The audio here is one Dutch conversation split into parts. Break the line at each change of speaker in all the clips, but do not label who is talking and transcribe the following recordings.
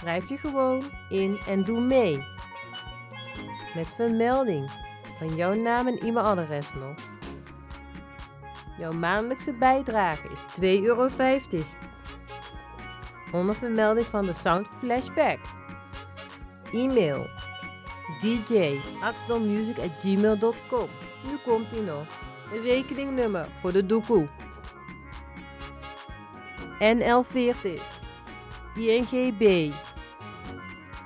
Schrijf je gewoon in en doe mee. Met vermelding van jouw naam en e-mailadres nog. Jouw maandelijkse bijdrage is 2,50 euro. Onder vermelding van de Sound Flashback. E-mail dj.axelmusic.gmail.com Nu komt ie nog. Een rekeningnummer voor de doekoe. NL40 INGB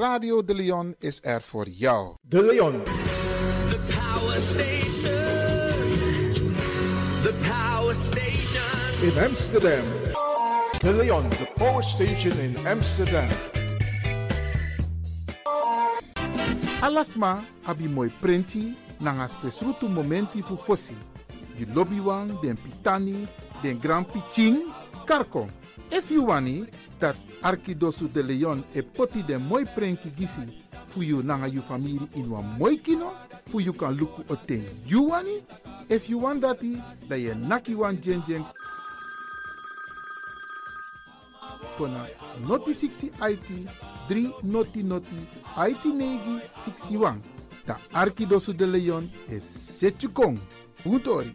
Radio De Leon is er voor jou.
De Leon.
The power station. The power station.
in Amsterdam. De Leon, the power station in Amsterdam.
Alasma abi moi prenti nanga spesrutu momenti fu fosi. Di lobby wan, den pitani, den grand piching, karko. If you wani, dat Arkidosu de Leon e poti den moi prenki gisi fu you nanga you family in wan moi kino, fu you kan luku o ten you wani. If you want dati, da ye naki wan jen jen kona noti 60 IT 3 noti noti IT negi 61. Ta Arkidosu de Leon is Setchukong. Puntori.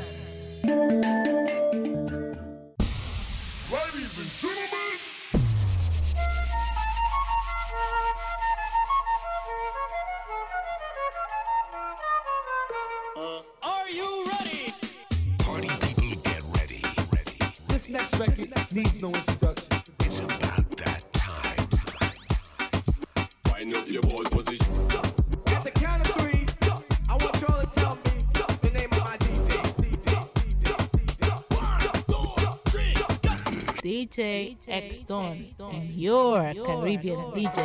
Don and your Caribbean DJ.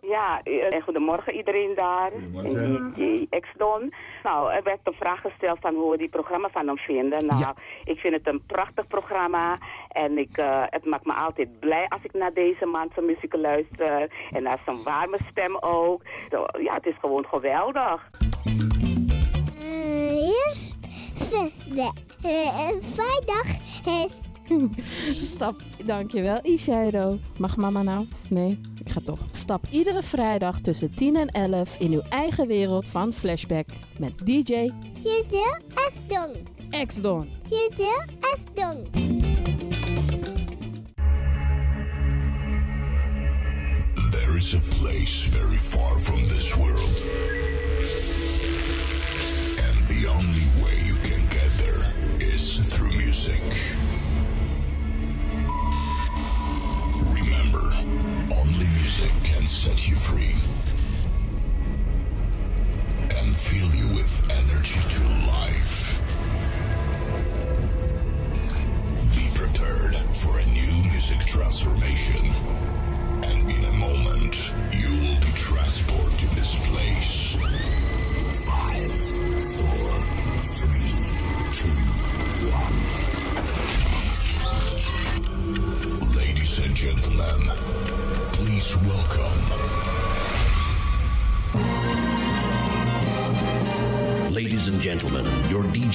Ja, eh, goedemorgen iedereen daar. En DJ X-Don. Nou, er werd een vraag gesteld van hoe we die programma van hem vinden. Nou, ik vind het een prachtig programma. En ik, eh, het maakt me altijd blij als ik naar deze man zijn muziek luister. En naar zijn warme stem ook. Ja, het is gewoon geweldig.
eerst zesde. En vrijdag is...
Stap, dankjewel Ishairo. Mag mama nou? Nee, ik ga toch. Stap iedere vrijdag tussen 10 en 11 in uw eigen wereld van Flashback met DJ
Tjede Esdong.
X Don.
Tjede Esdong.
There is a place very far from this world.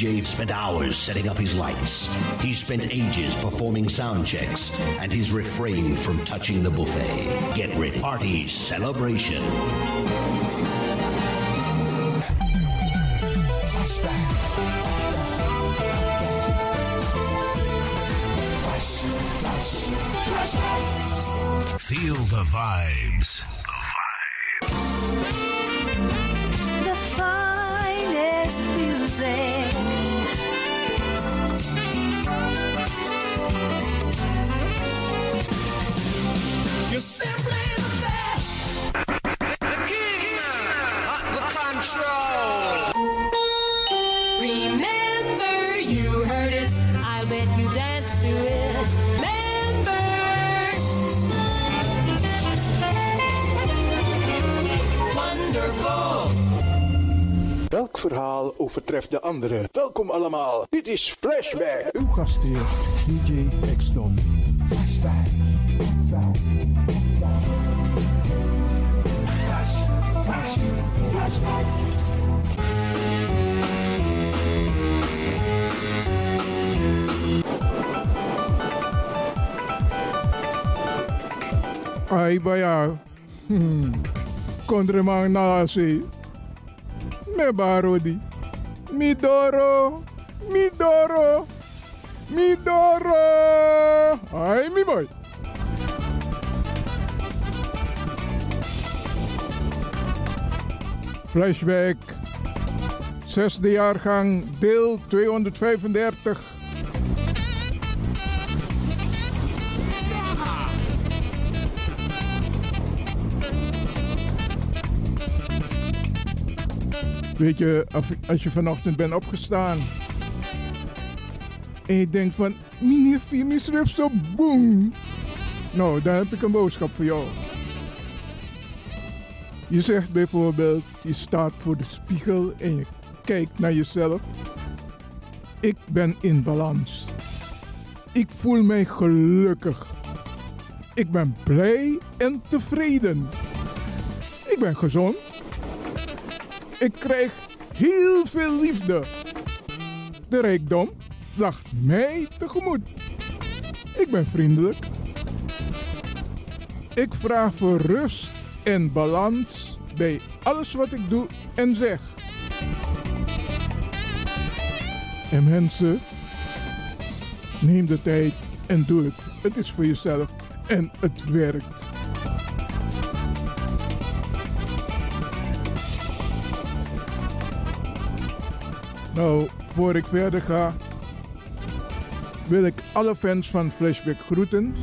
DJ spent hours setting up his lights. He spent ages performing sound checks, and he's refrained from touching the buffet. Get ready. Party celebration.
Feel the vibes.
Welk verhaal overtreft de andere? Welkom allemaal. Dit is Flashback.
Uw gastheer, DJ X-Don. Ai, baya. Hmm. Kondre mang nasi. Me barodi. Midoro. Midoro. Midoro. Ai, mi boy. Flashback. Zesde jaargang, deel 235. Weet je, als- je vanochtend bent opgestaan. En je denkt van, meneer Fimi schreef zo boem. Nou, dan heb ik een boodschap voor jou. Je zegt bijvoorbeeld, je staat voor de spiegel en je
Kijk naar jezelf. Ik ben in balans. Ik voel mij gelukkig. Ik ben blij en tevreden. Ik ben gezond. Ik krijg heel veel liefde. De rijkdom lacht mij tegemoet. Ik ben vriendelijk. Ik vraag voor rust en balans bij alles wat ik doe en zeg. En mensen, neem de tijd en doe het. Het is voor jezelf en het werkt. Nou, voor ik verder ga, wil ik alle fans van Flashback groeten.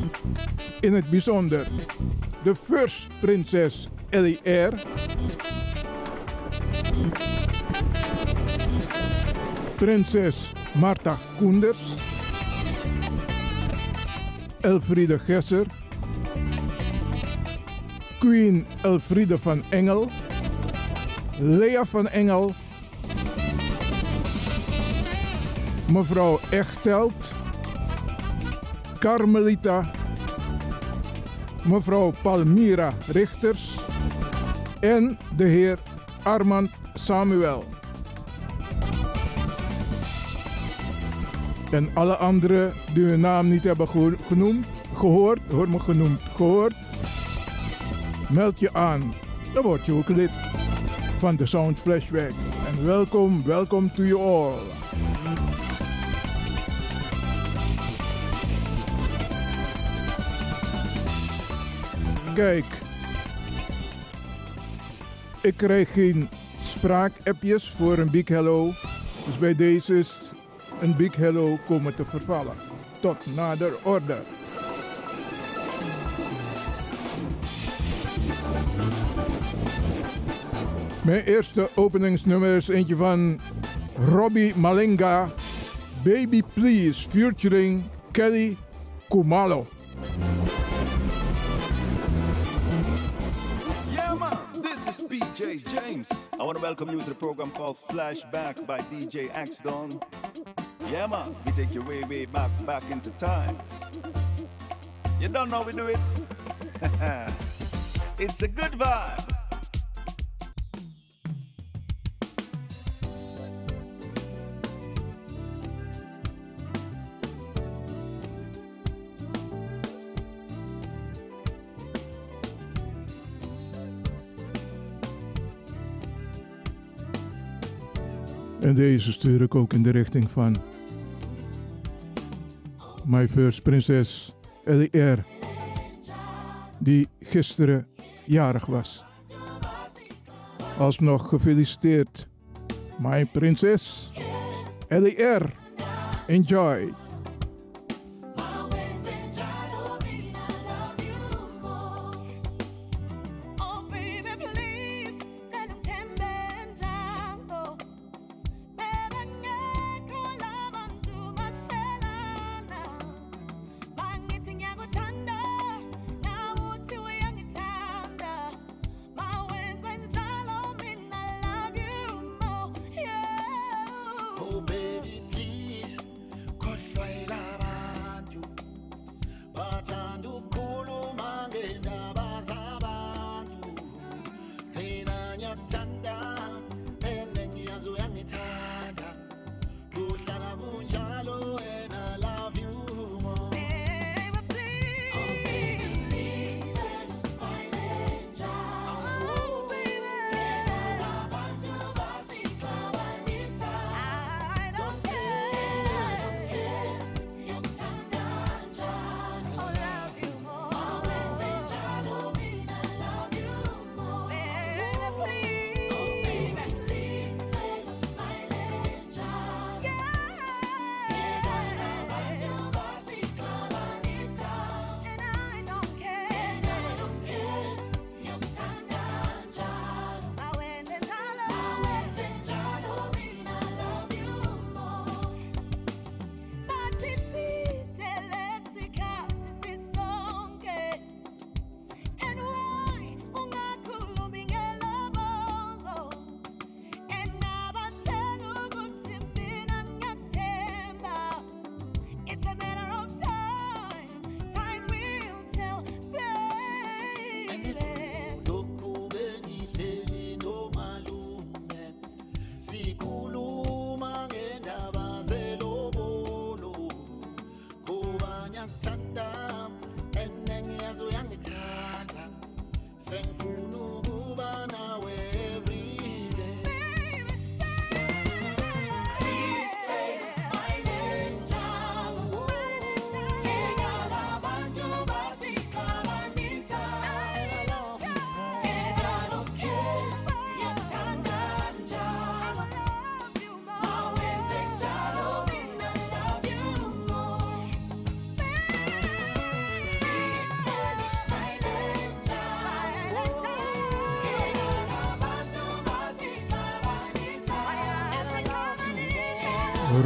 In het bijzonder de First Prinses Ellie R. Prinses Marta Koenders. Elfriede Gesser. Queen Elfriede van Engel. Lea van Engel. Mevrouw Echtelt. Carmelita. Mevrouw Palmira Richters. En de heer Armand Samuel. En alle anderen die hun naam niet hebben genoemd, gehoord, hoor me genoemd, gehoord. Meld je aan. Dan word je ook lid van de Sound Flashback. En welkom, welkom to you all. Kijk, ik krijg geen spraakappjes voor een big hello. Dus bij deze is een big hello komen te vervallen. Tot nader order. Mijn eerste openingsnummer is eentje van Robbie Malinga. Baby Please featuring Kelly Kumalo.
PJ James. I want to welcome you to the program called Flashback by DJ Axdon. Yeah, man, we take you way, way back, back into time. You don't know we do it? it's a good vibe.
En deze stuur ik ook in de richting van My First Prinses Ellie R. Die gisteren jarig was. Alsnog gefeliciteerd. My Prinses Ellie R. Enjoy.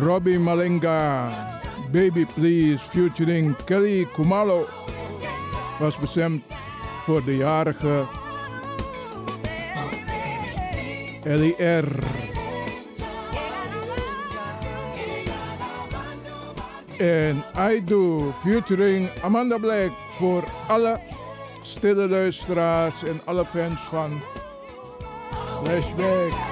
Robbie Malenga, Baby Please, featuring Kelly Kumalo, was bestemd voor de jarige L.I.R. En I Do, featuring Amanda Black, voor alle stille luisteraars en alle fans van Flashback.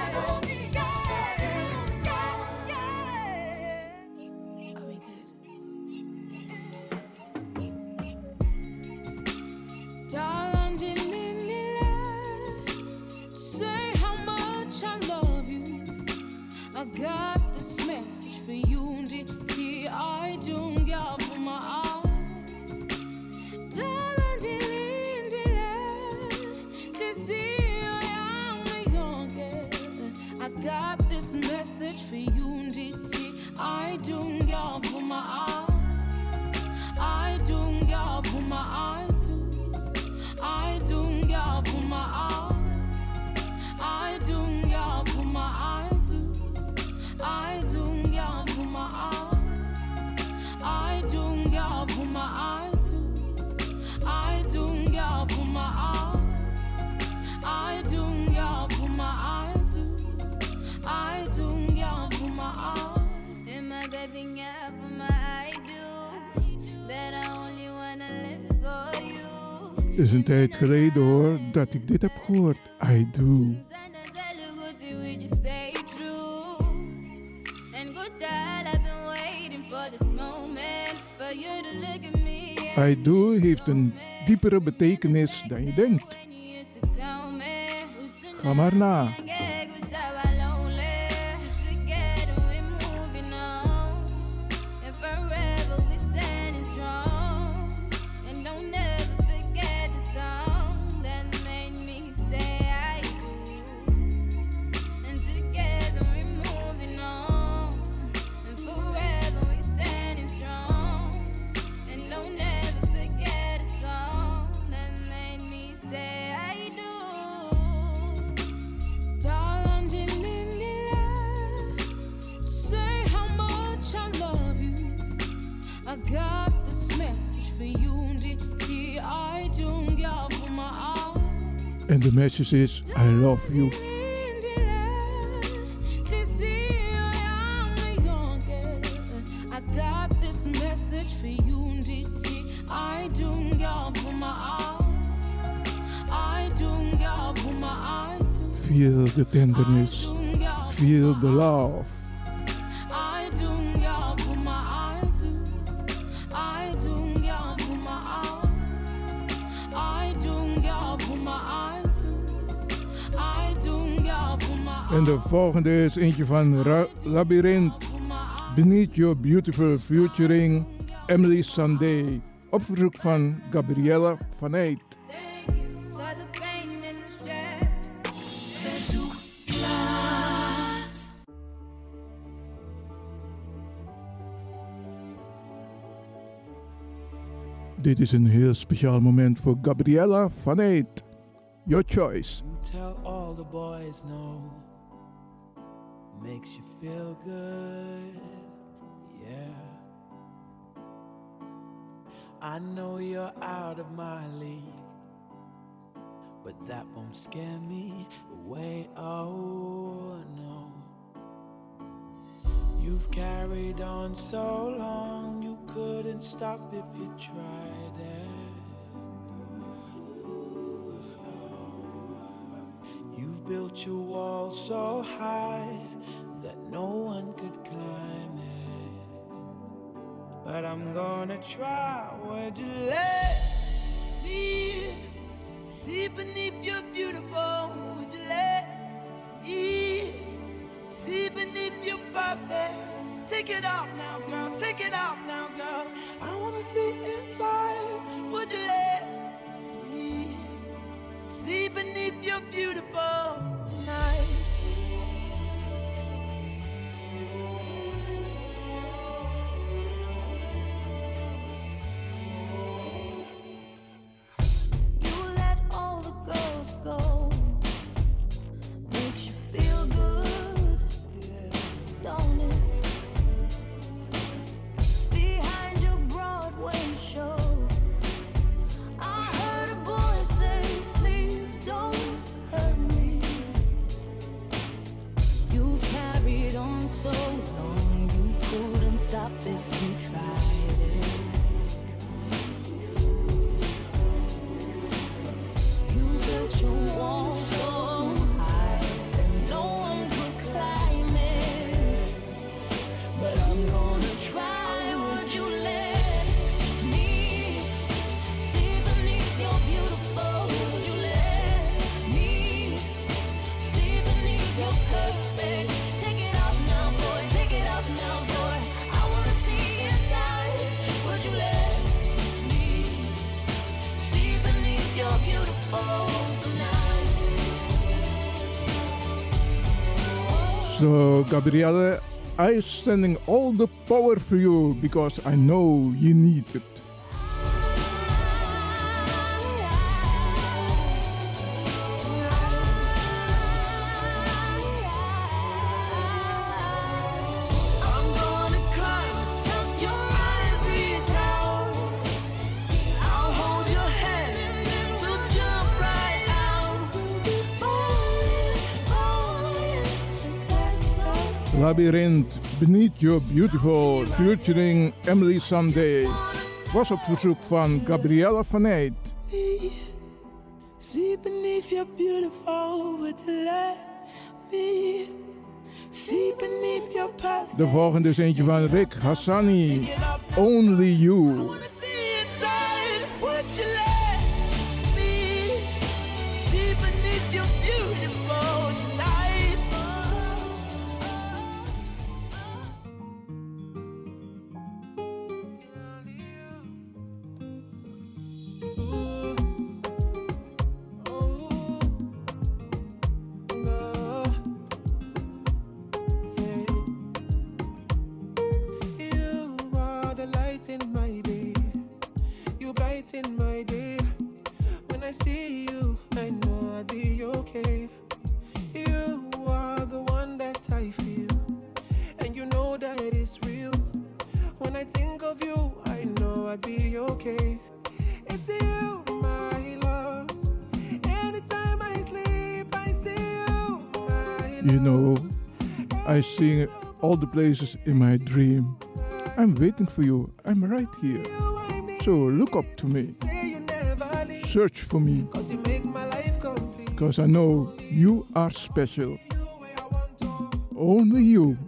Is
een tijd geleden hoor dat ik dit heb gehoord. I do. I do heeft een diepere betekenis dan je denkt. Ga maar na.
Give for my
I
do.
Feel the tenderness. Feel the love. Volgende is eentje van Labyrinth. Beneath Your Beautiful Futuring Emily Sandé. Op verzoek van Gabriella van. Dit is een heel speciaal moment voor Gabriella van Eyck. Your choice.
Tell all the boys no. Makes you feel good. Yeah. I know you're out of my league. But that won't scare me away. Oh no. You've carried on so long, you couldn't stop if you tried it. You've built your wall so high that no one could climb it. But I'm gonna try. Would you let me see beneath your beautiful? Would you let me see beneath your perfect? Take it off now, girl. Take it off now, girl. I wanna see inside. Would you let me see beneath your beautiful So, Gabrielle, I'm sending all the power for you because I know you need it. Labyrinth Beneath Your Beautiful featuring Emily Sunday was op verzoek van Gabriella van Eyck.
See beneath your beautiful, would you let me see beneath your path?
De volgende is eentje van Rick Hassani, Only You.
I
sing all the places in my dream. I'm waiting for you. I'm right here. So look up to me. Search for me. Because I know you are special. Only you.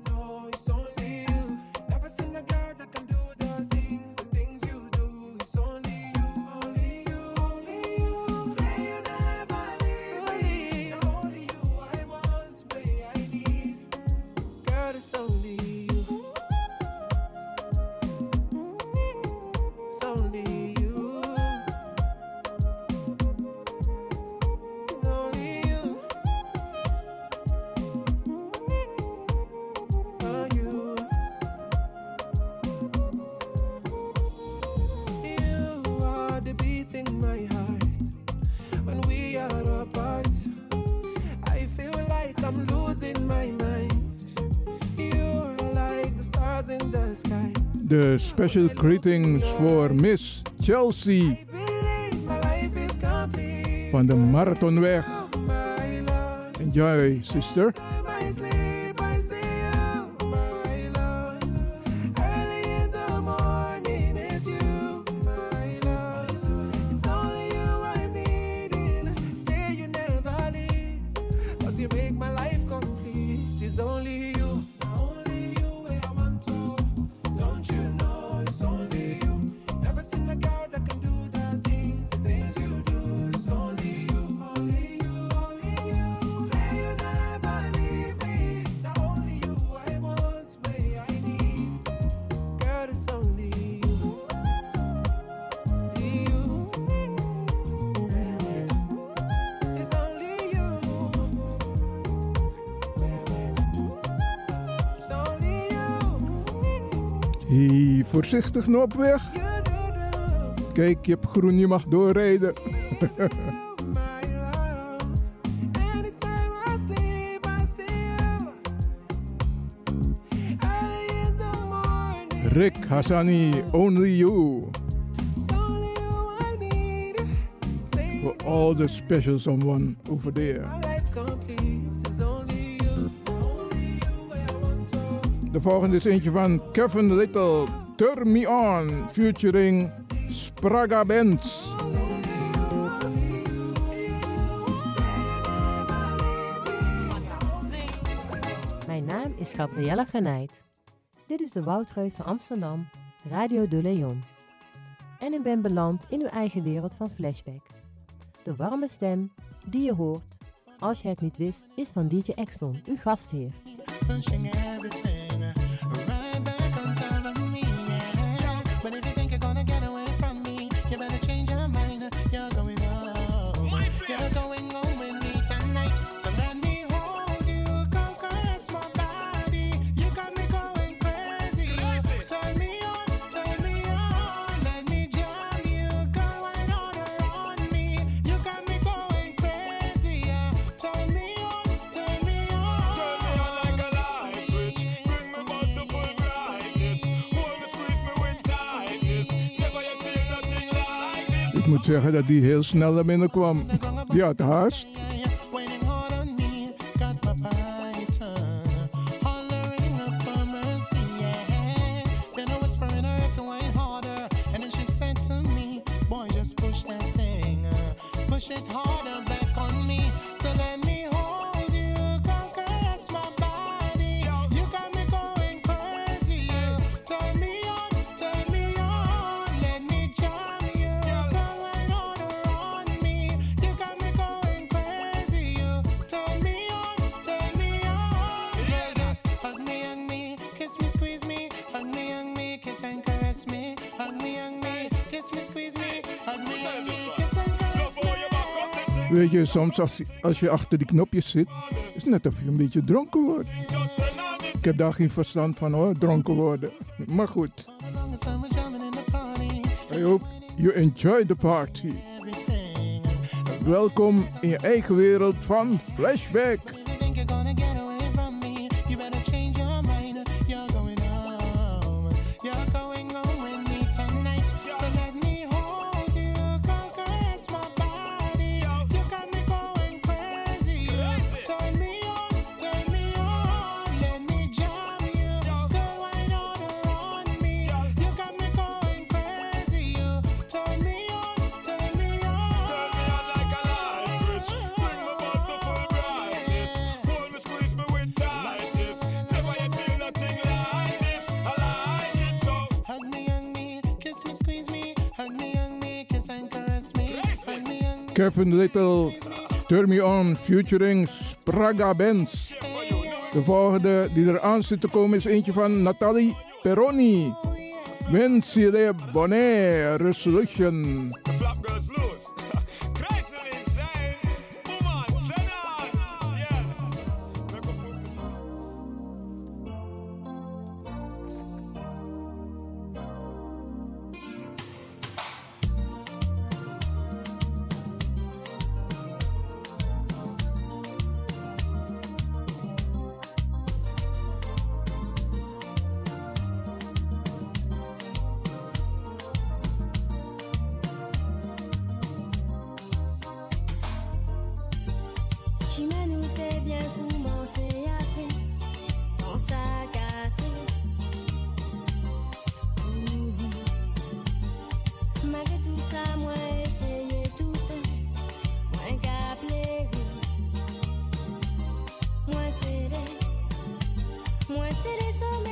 De special greetings voor Miss Chelsea van de Marathonweg. Enjoy, sister. Voorzichtig. Kijk, je hebt groen, je mag doorrijden. Rick Hassani, Only You. For all the special someone over there. De volgende is eentje van Kevin Little, Turn Me On, featuring Spraga Bands.
Mijn naam is Gabriella Venijt. Dit is de Woudreus van Amsterdam, Radio de Leon. En ik ben beland in uw eigen wereld van Flashback. De warme stem die je hoort, als je het niet wist, is van DJ Exton, uw gastheer.
zeggen dat hij heel snel naar binnen kwam. Ja, het haast. Weet je, soms als, je achter die knopjes zit, is het net of je een beetje dronken wordt. Ik heb daar geen verstand van hoor, dronken worden. Maar goed. I hope you enjoy the party. Welkom in je eigen wereld van Flashback. Heaven Little, Turn Me On featuring Spraga Benz. De volgende die eraan zit te komen is eentje van Nathalie Peroni. Vincile Bonnet Resolution.
Chimène ou bien commencé après, sans ça casser. Malgré tout ça, moi essayé tout ça, moins qu'à plaire. Moi serré, moi
serré.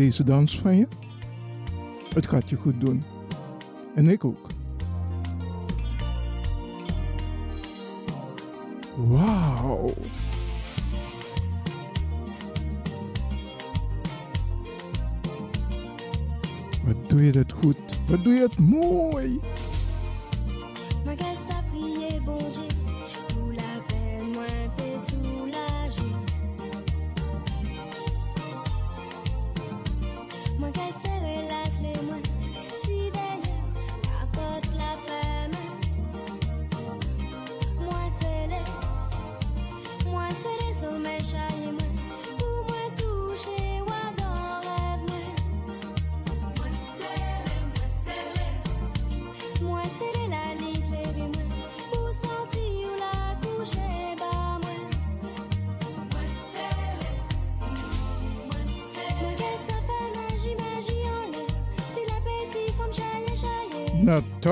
deze dans van je. Het gaat je goed doen. En ik ook. Wauw. Wat doe je dat goed? Wat doe je het mooi?
Maar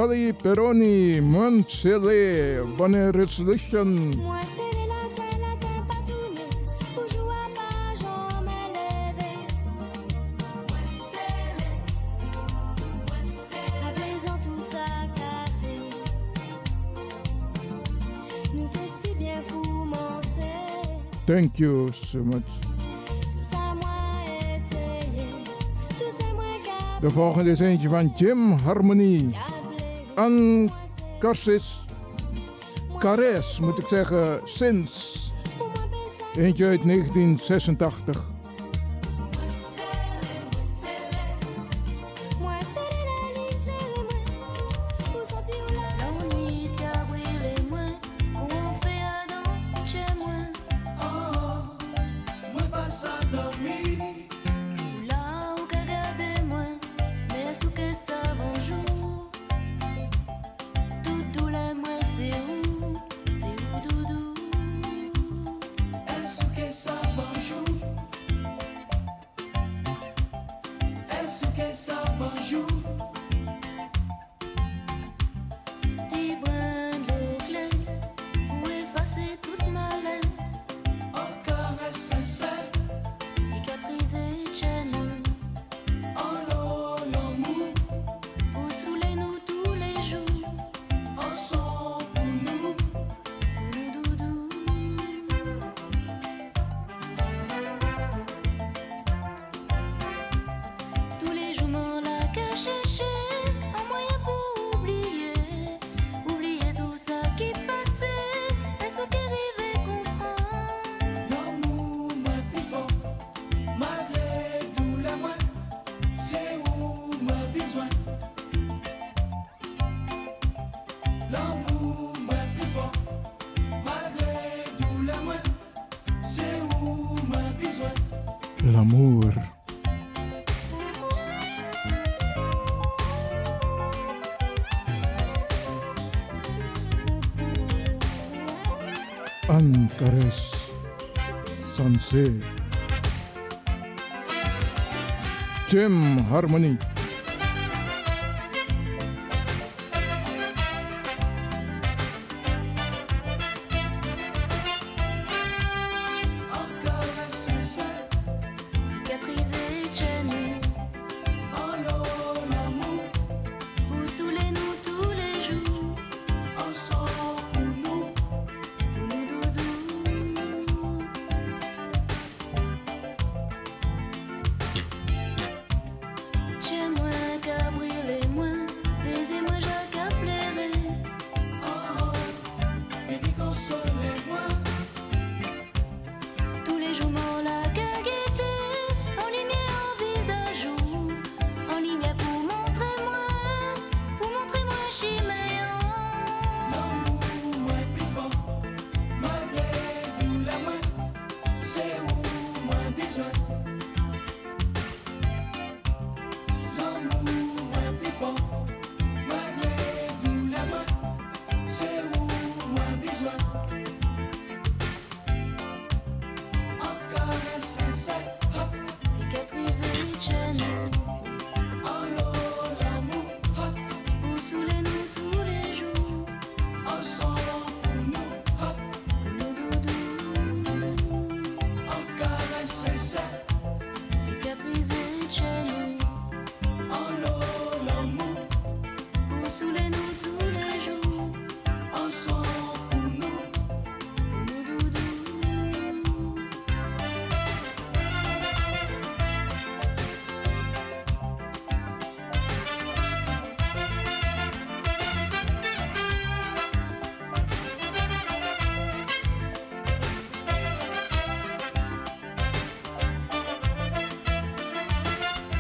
Nathalie Peroni, Bonne Resolution. Thank you so much. De volgende is eentje van Jim Harmony. Ancassis. Kares moet ik zeggen, sinds. Eentje uit 1986. Bucharest, Sanse, Jim Harmony.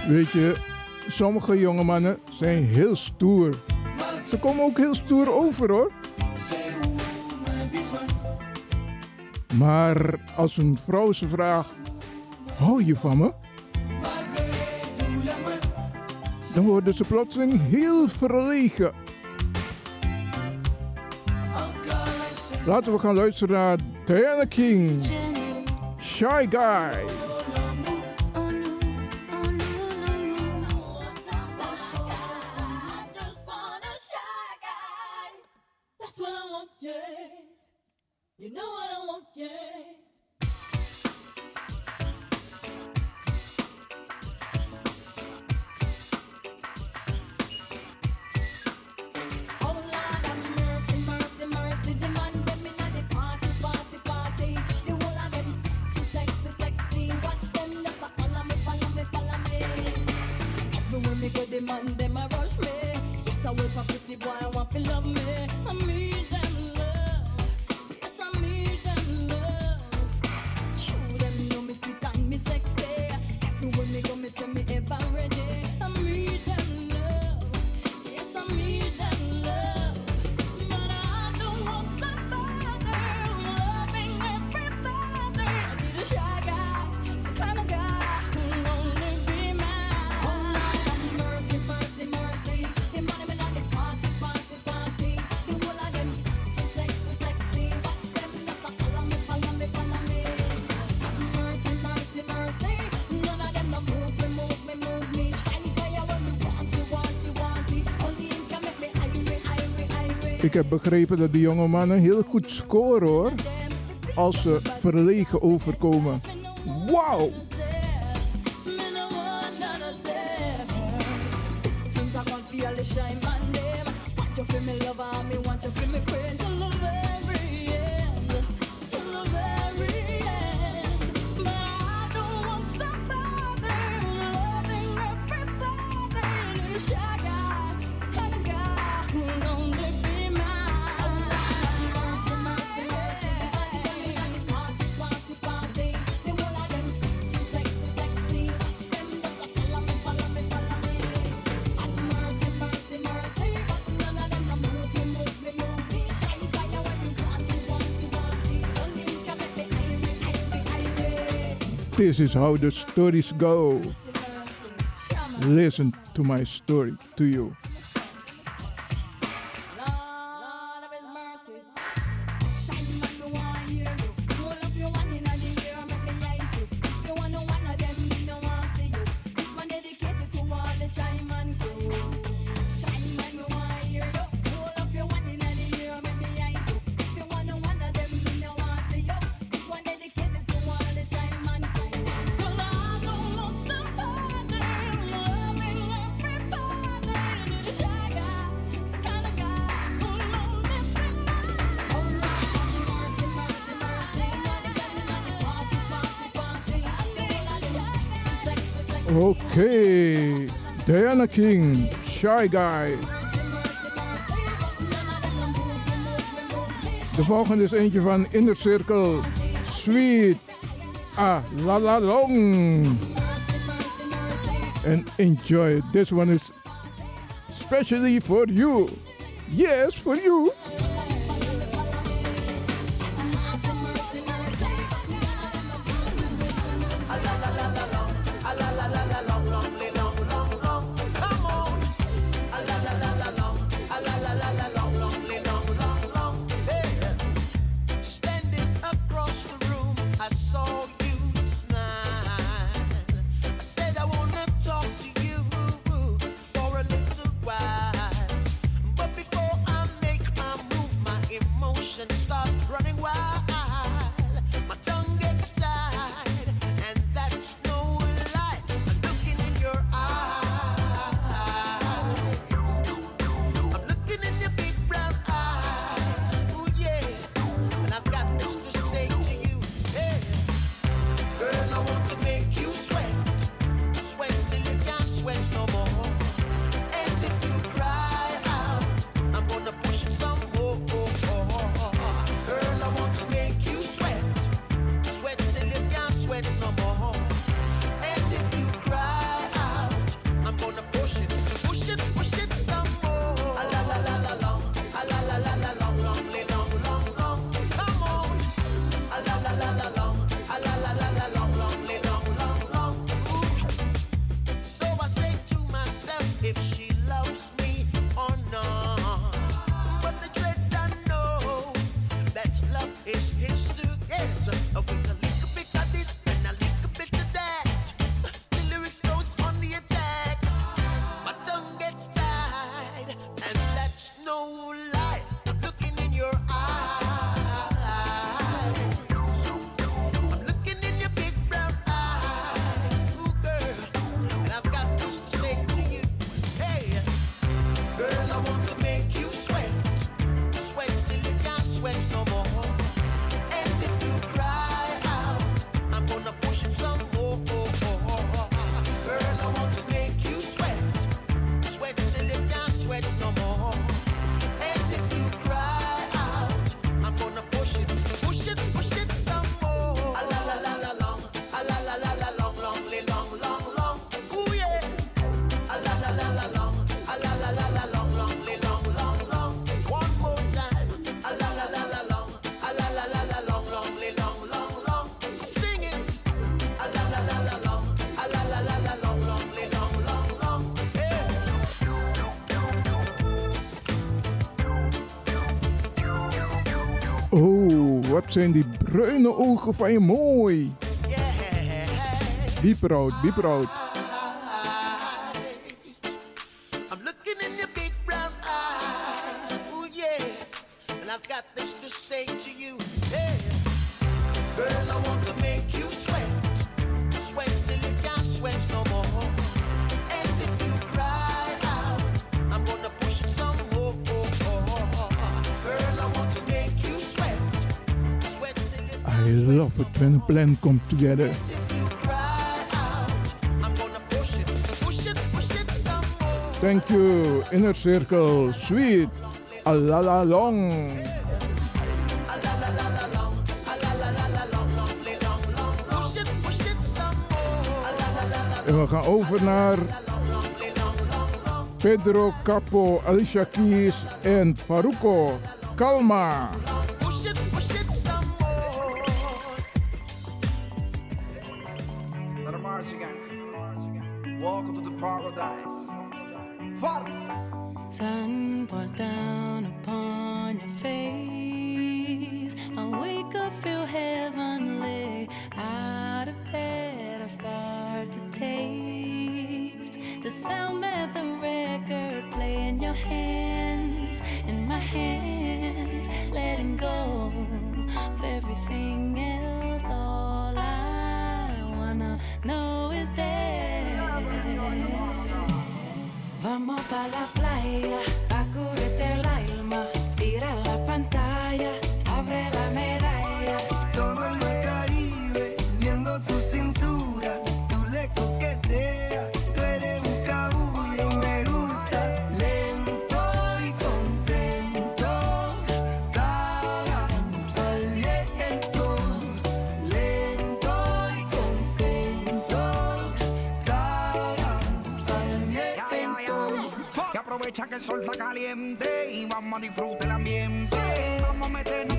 Weet je, sommige jonge mannen zijn heel stoer. Ze komen ook heel stoer over hoor. Maar als een vrouw ze vraagt: Hou je van me? Dan worden ze plotseling heel verlegen. Laten we gaan luisteren naar Diana King, Shy Guy.
Ik heb begrepen dat de jonge mannen heel goed scoren hoor. Als ze verlegen overkomen. Wauw!
Things I can't feel the shine my name. Want you feel me lover, me want to feel me friend.
This is how the stories go. Listen to my story to you. Oké, Diana King, Shy Guy. De volgende is eentje van Inner Circle, Sweet, Ah La La Long. And enjoy, this one is specially for you. Yes, for you.
Zijn die bruine ogen van je mooi? Bieprood, bieprood. perfect when a plan comes together. Thank you, Inner Circle, Sweet, Alala Long. En we gaan over naar Pedro Capo, Alicia Keys en Faruko Kalma.
Aprovecha que el sol está caliente y vamos a disfrutar el ambiente. Vamos a meternos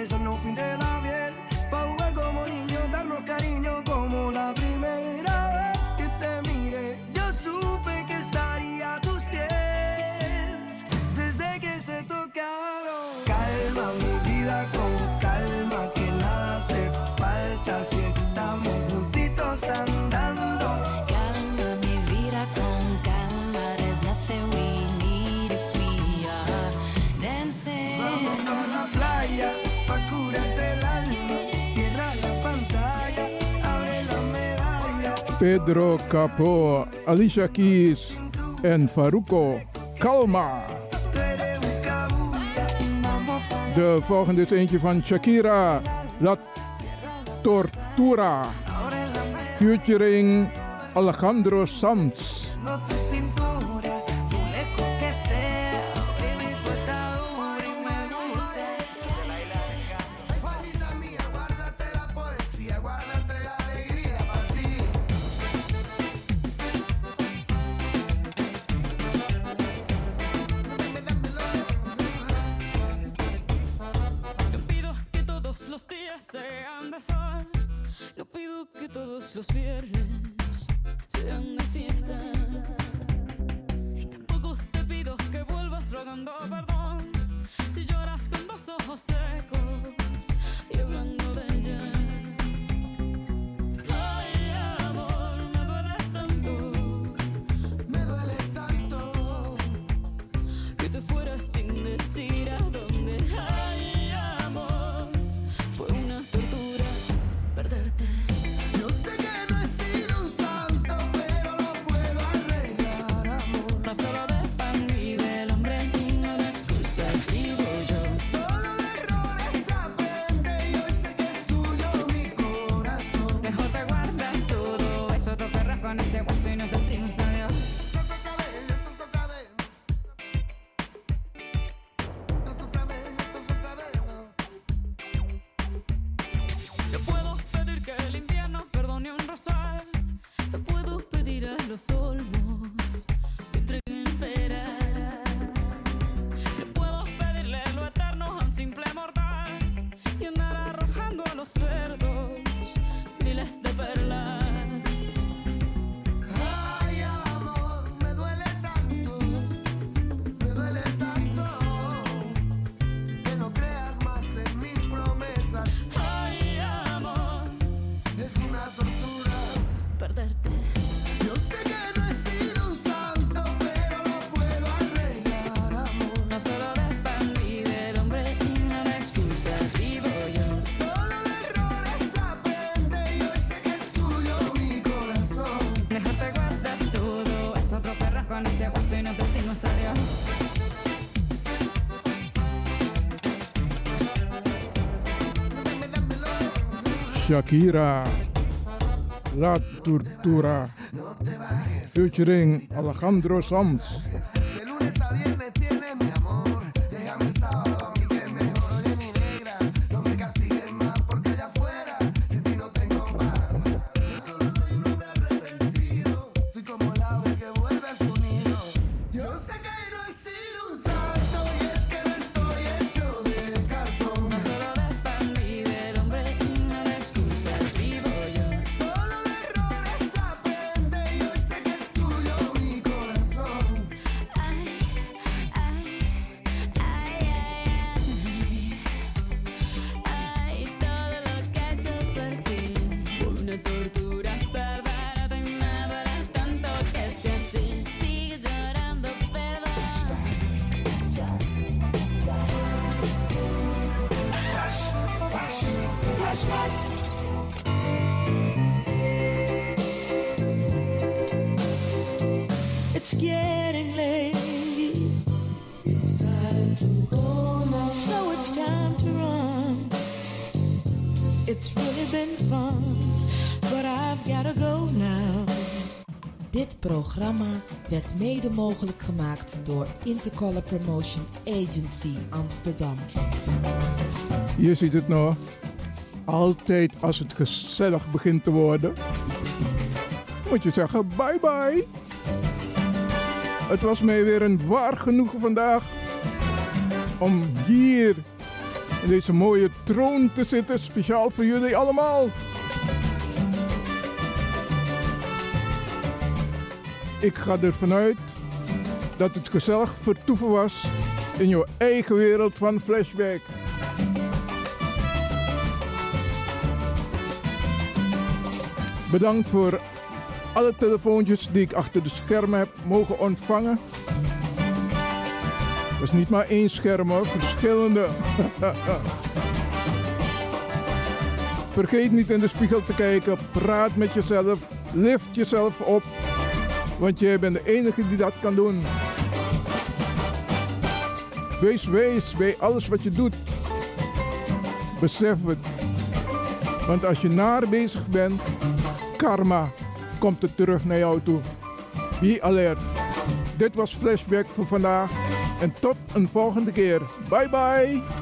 is an open love.
Pedro Capo, Alicia Keys en Faruko. Kalma. De volgende is eentje van Shakira. La Tortura. Featuring Alejandro Sanz.
something was something.
Shakira, La Tortura, featuring Alejandro Sanz.
Dit programma werd mede mogelijk gemaakt door Intercolor Promotion Agency Amsterdam.
Je ziet het nog. Altijd als het gezellig begint te worden, moet je zeggen bye bye. Het was mij weer een waar genoegen vandaag om hier in deze mooie troon te zitten, speciaal voor jullie allemaal. Ik ga ervan uit dat het gezellig vertoeven was in jouw eigen wereld van Flashback. Bedankt voor alle telefoontjes die ik achter de schermen heb mogen ontvangen. Het was niet maar één scherm hoor, verschillende. Vergeet niet in de spiegel te kijken, praat met jezelf, lift jezelf op. Want jij bent de enige die dat kan doen. Wees wees bij alles wat je doet. Besef het. Want als je naar bezig bent, karma komt het terug naar jou toe. Be alert. Dit was Flashback voor vandaag. En tot een volgende keer. Bye bye.